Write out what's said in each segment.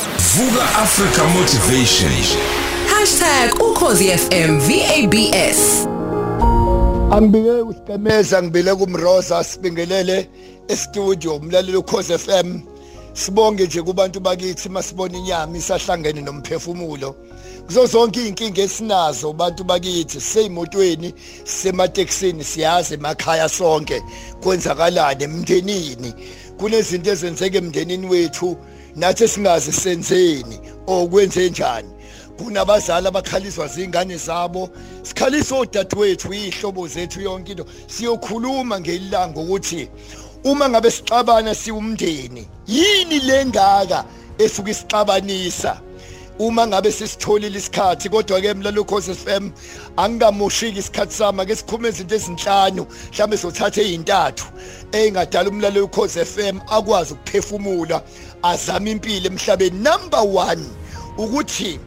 Vuka Africa Motivation. #ukhozifm VABS Angibike usiqemeza ngibile kumroza sibingelele e-studio umlaleli ukhoze FM sibonge nje kubantu bakithi masibona inyama isahlangene nomphefumulo. Kuzo zonke izinkinga esinazo abantu bakithi seyimotweni semateksini siyazi emakhaya sonke kwenzakalani emndenini? Kunezinto ezenzeka emndenini wethu nathi singazi senzeni okwenze njani? Kunabazali abakhaliswa zingane zabo. Sikhalisa odadewethu ihlobo zethu yonke into. Siyokhuluma ngelilanga ukuthi uma ngabe sixabana siwumndeni yini lengaka esuke isixabanisa? Uma ngabe sisitholile isikhathi kodwa ke mlalo Khosi FM angikamoshiki isikhathi sami ake sikhulume izinto ezinhlanu mhlambe sothatha ezintathu engadala umlalo Khosi FM akwazi ukuphefumula azama impilo emhlabeni. Number 1 ukuthi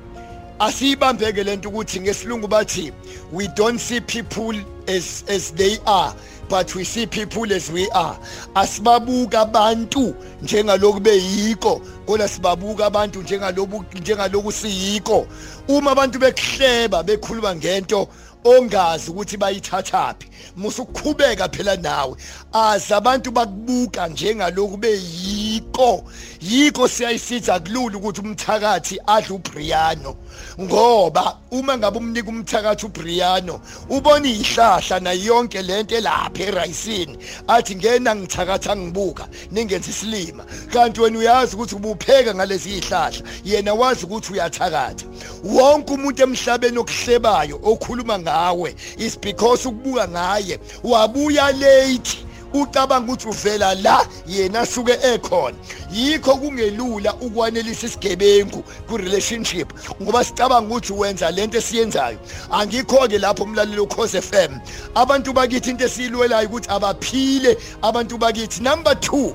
asiyibambeke lento ukuthi ngesilungu bathi we don't see people as as they are. But we see people as we are. Asibabuka abantu njengaloku beyiko. Kodwa sibabuka abantu njengalobu njengaloku siyiko. Uma abantu bekuhleba bekhuluma ngento ongazi ukuthi bayithathaphi. Musukhubeka phela nawe. Azi abantu bakubuka njengaloku beyiko. Yiko siyayisitha kulula ukuthi umthakathi adle uBriano. Ngoba uma ngabe umnika umthakathi uBriano ubona ihlahla na yonke lento elapha erayisini. Athi ngena ngithakatha ngibuka ningenza isilima. Kanti wena uyazi ukuthi ubupheka ngalezi ihlahla yena wazi ukuthi uyathakatha. Wonke umuntu emhlabeni okuhlebayo okhuluma ngawe is because ukubuka ngaye wabuya late. Ucabanga ukuthi uvela la yena suke ekhona. Yikho kungelula ukwanelisa isigebengu ku relationship ngoba sicabanga ukuthi wenza lento esiyenzayo. Angikho ke lapho umlaleli ukhoze FM abantu bakithi into esiyilwelayo ukuthi abaphile. Abantu bakithi number 2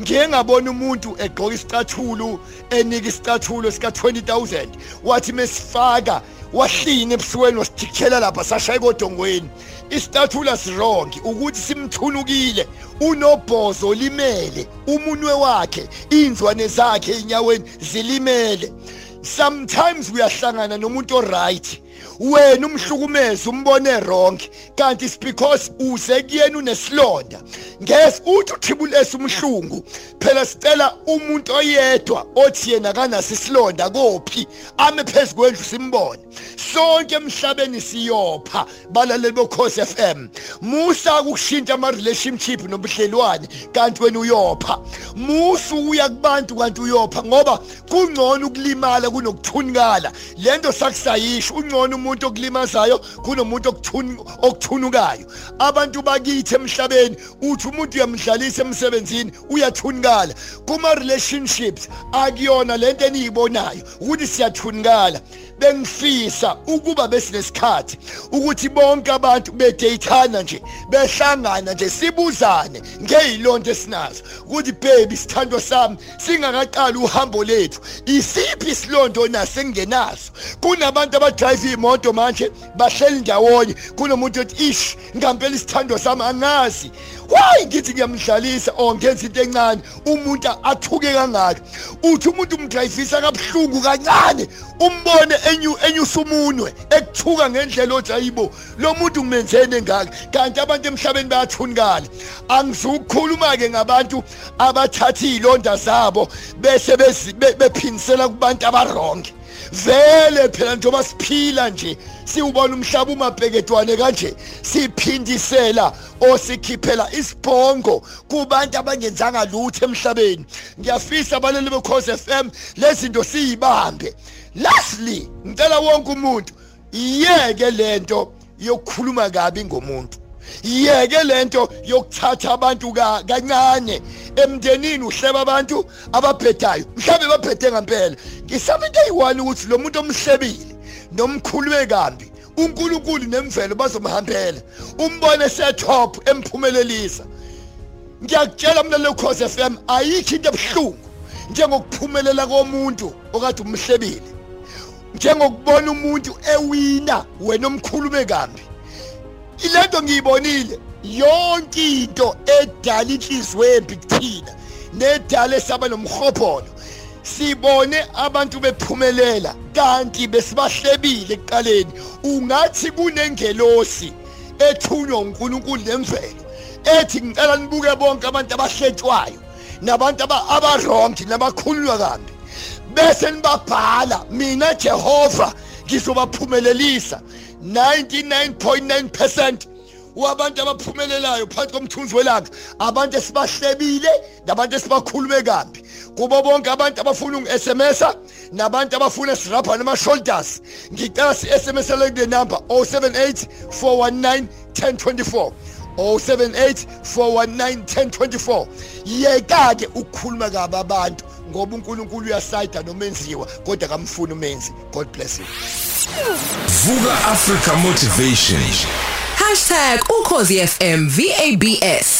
ngike ngabona umuntu egqoka isicathulo enika isicathulo sika 20000 wathi mesifaka wahlina ebusweni wasithikela lapha sashaya kodongweni isitathula sirongi ukuthi simthunukile. Unobhozo limele umunwe wakhe inzwane zakhe enyaweni zilimele. Sometimes uyahlangana nomuntu oright. Wena umhlukumezi umbone wrong kanti it's because uze kuyena unesilonda. Nges uthi uthibulesa umhlungu. Phela sicela umuntu oyedwa othi yena kanaso isilonda kophi ame phezulu kwendlu simbone. Sonke emhlabeni siyopha balaleli bokhosi FM musa ukushintsha ama relationship nobudlelwane kanti wena uyopha. Musa uya kubantu kanti uyopha ngoba kungcono ukulimala kunokuthunikala lento sakusayisho ungcono umuntu okulimazayo kunomuntu okuthunukayo abantu bakithi emhlabeni uthi umuntu uyamdlalisa emsebenzini uyathunikala kuma relationships akuyona lento eniyibonayo ukuthi siyathunikala bengifisa ukuba besinesikhathi ukuthi bonke abantu bedeyithana nje behlangana nje sibuzane ngeyilonto esinazo. Ukuthi baby sithando sami. Singakaqali uhambo lethu. Isiphi isilonto naso engenaso kunabantu abadrive imoto manje bahleli ndawonye. Kunomuntu othi ish ngampela isithando sami angazi. Why ngithi ngiyamdlalisa or ngenza into encane. Umuntu athuke kangaka. Uthi umuntu umdrivisa kabuhlungu kancane umbone enyu enyusa umunwe ekuthuka ngendlela othi ayibo lo muntu ngimenzene ngaka. Kanti abantu emhlabeni bayathunikala angizukukhuluma ke ngabantu abathatha izilonda zabo bese bephinisela kubantu abaronke. Vele phela njengoba siphila nje siwubona umhlaba umabheketwane kanje siphindisela osikhiphela isibhongo kubantu abangenzanga lutho emhlabeni. Ngiyafisa abaleli bekhoze FM lezinto siyibambe. Lastly ngicela wonke umuntu iyeke lento yokukhuluma kabi ngomuntu. Yeke lento yokuthatha abantu kancane. Emndenini uhleba abantu ababhedayo mhlawumbe babhede ngempela. Ngisaba into eyi-one ukuthi lo muntu omhlebile nomkhulube kambi uNkulunkulu nemvelo bazomhambela. Umbone setop emphumelelisa. Ngiyakutshela mina lekhosi FM ayikho into ebhlungu njengokuphumelela komuntu okade umhlebile. Njengokubona umuntu ewina wena omkhulume kambi ilento ngiyibonile yonke into edala inhliziyo embi kuthina nedala esaba nomhobholo sibone abantu bephumelela kanti besibahlebile ekuqaleni. Ungathi kunengelosi ethunywa uNkulunkulu nemvelo ethi ngicela nibuke bonke abantu abahletshwayo nabantu abarong nabakhulunywa kambi. Bese nibabhala mina Jehova ngizobaphumelelisa. 99.9% wabantu abaphumelelayo phakathi komthunzi welanga. Abantu esibahlebile nabantu esibakhulume kambi kubo bonke abantu abafuna ungi-SMS-a nabantu abafuna sirapha nama-shoulders. Ngicela si-SMS-ele kule number 078 419 1024 078 419 1024 yeka-ke ukukhuluma kabi abantu. Ngoba uNkulunkulu uyasayida nomenziwa kodwa kamfuni umenzi. God bless you. Vuka africa motivation. #ukhozi FM VABS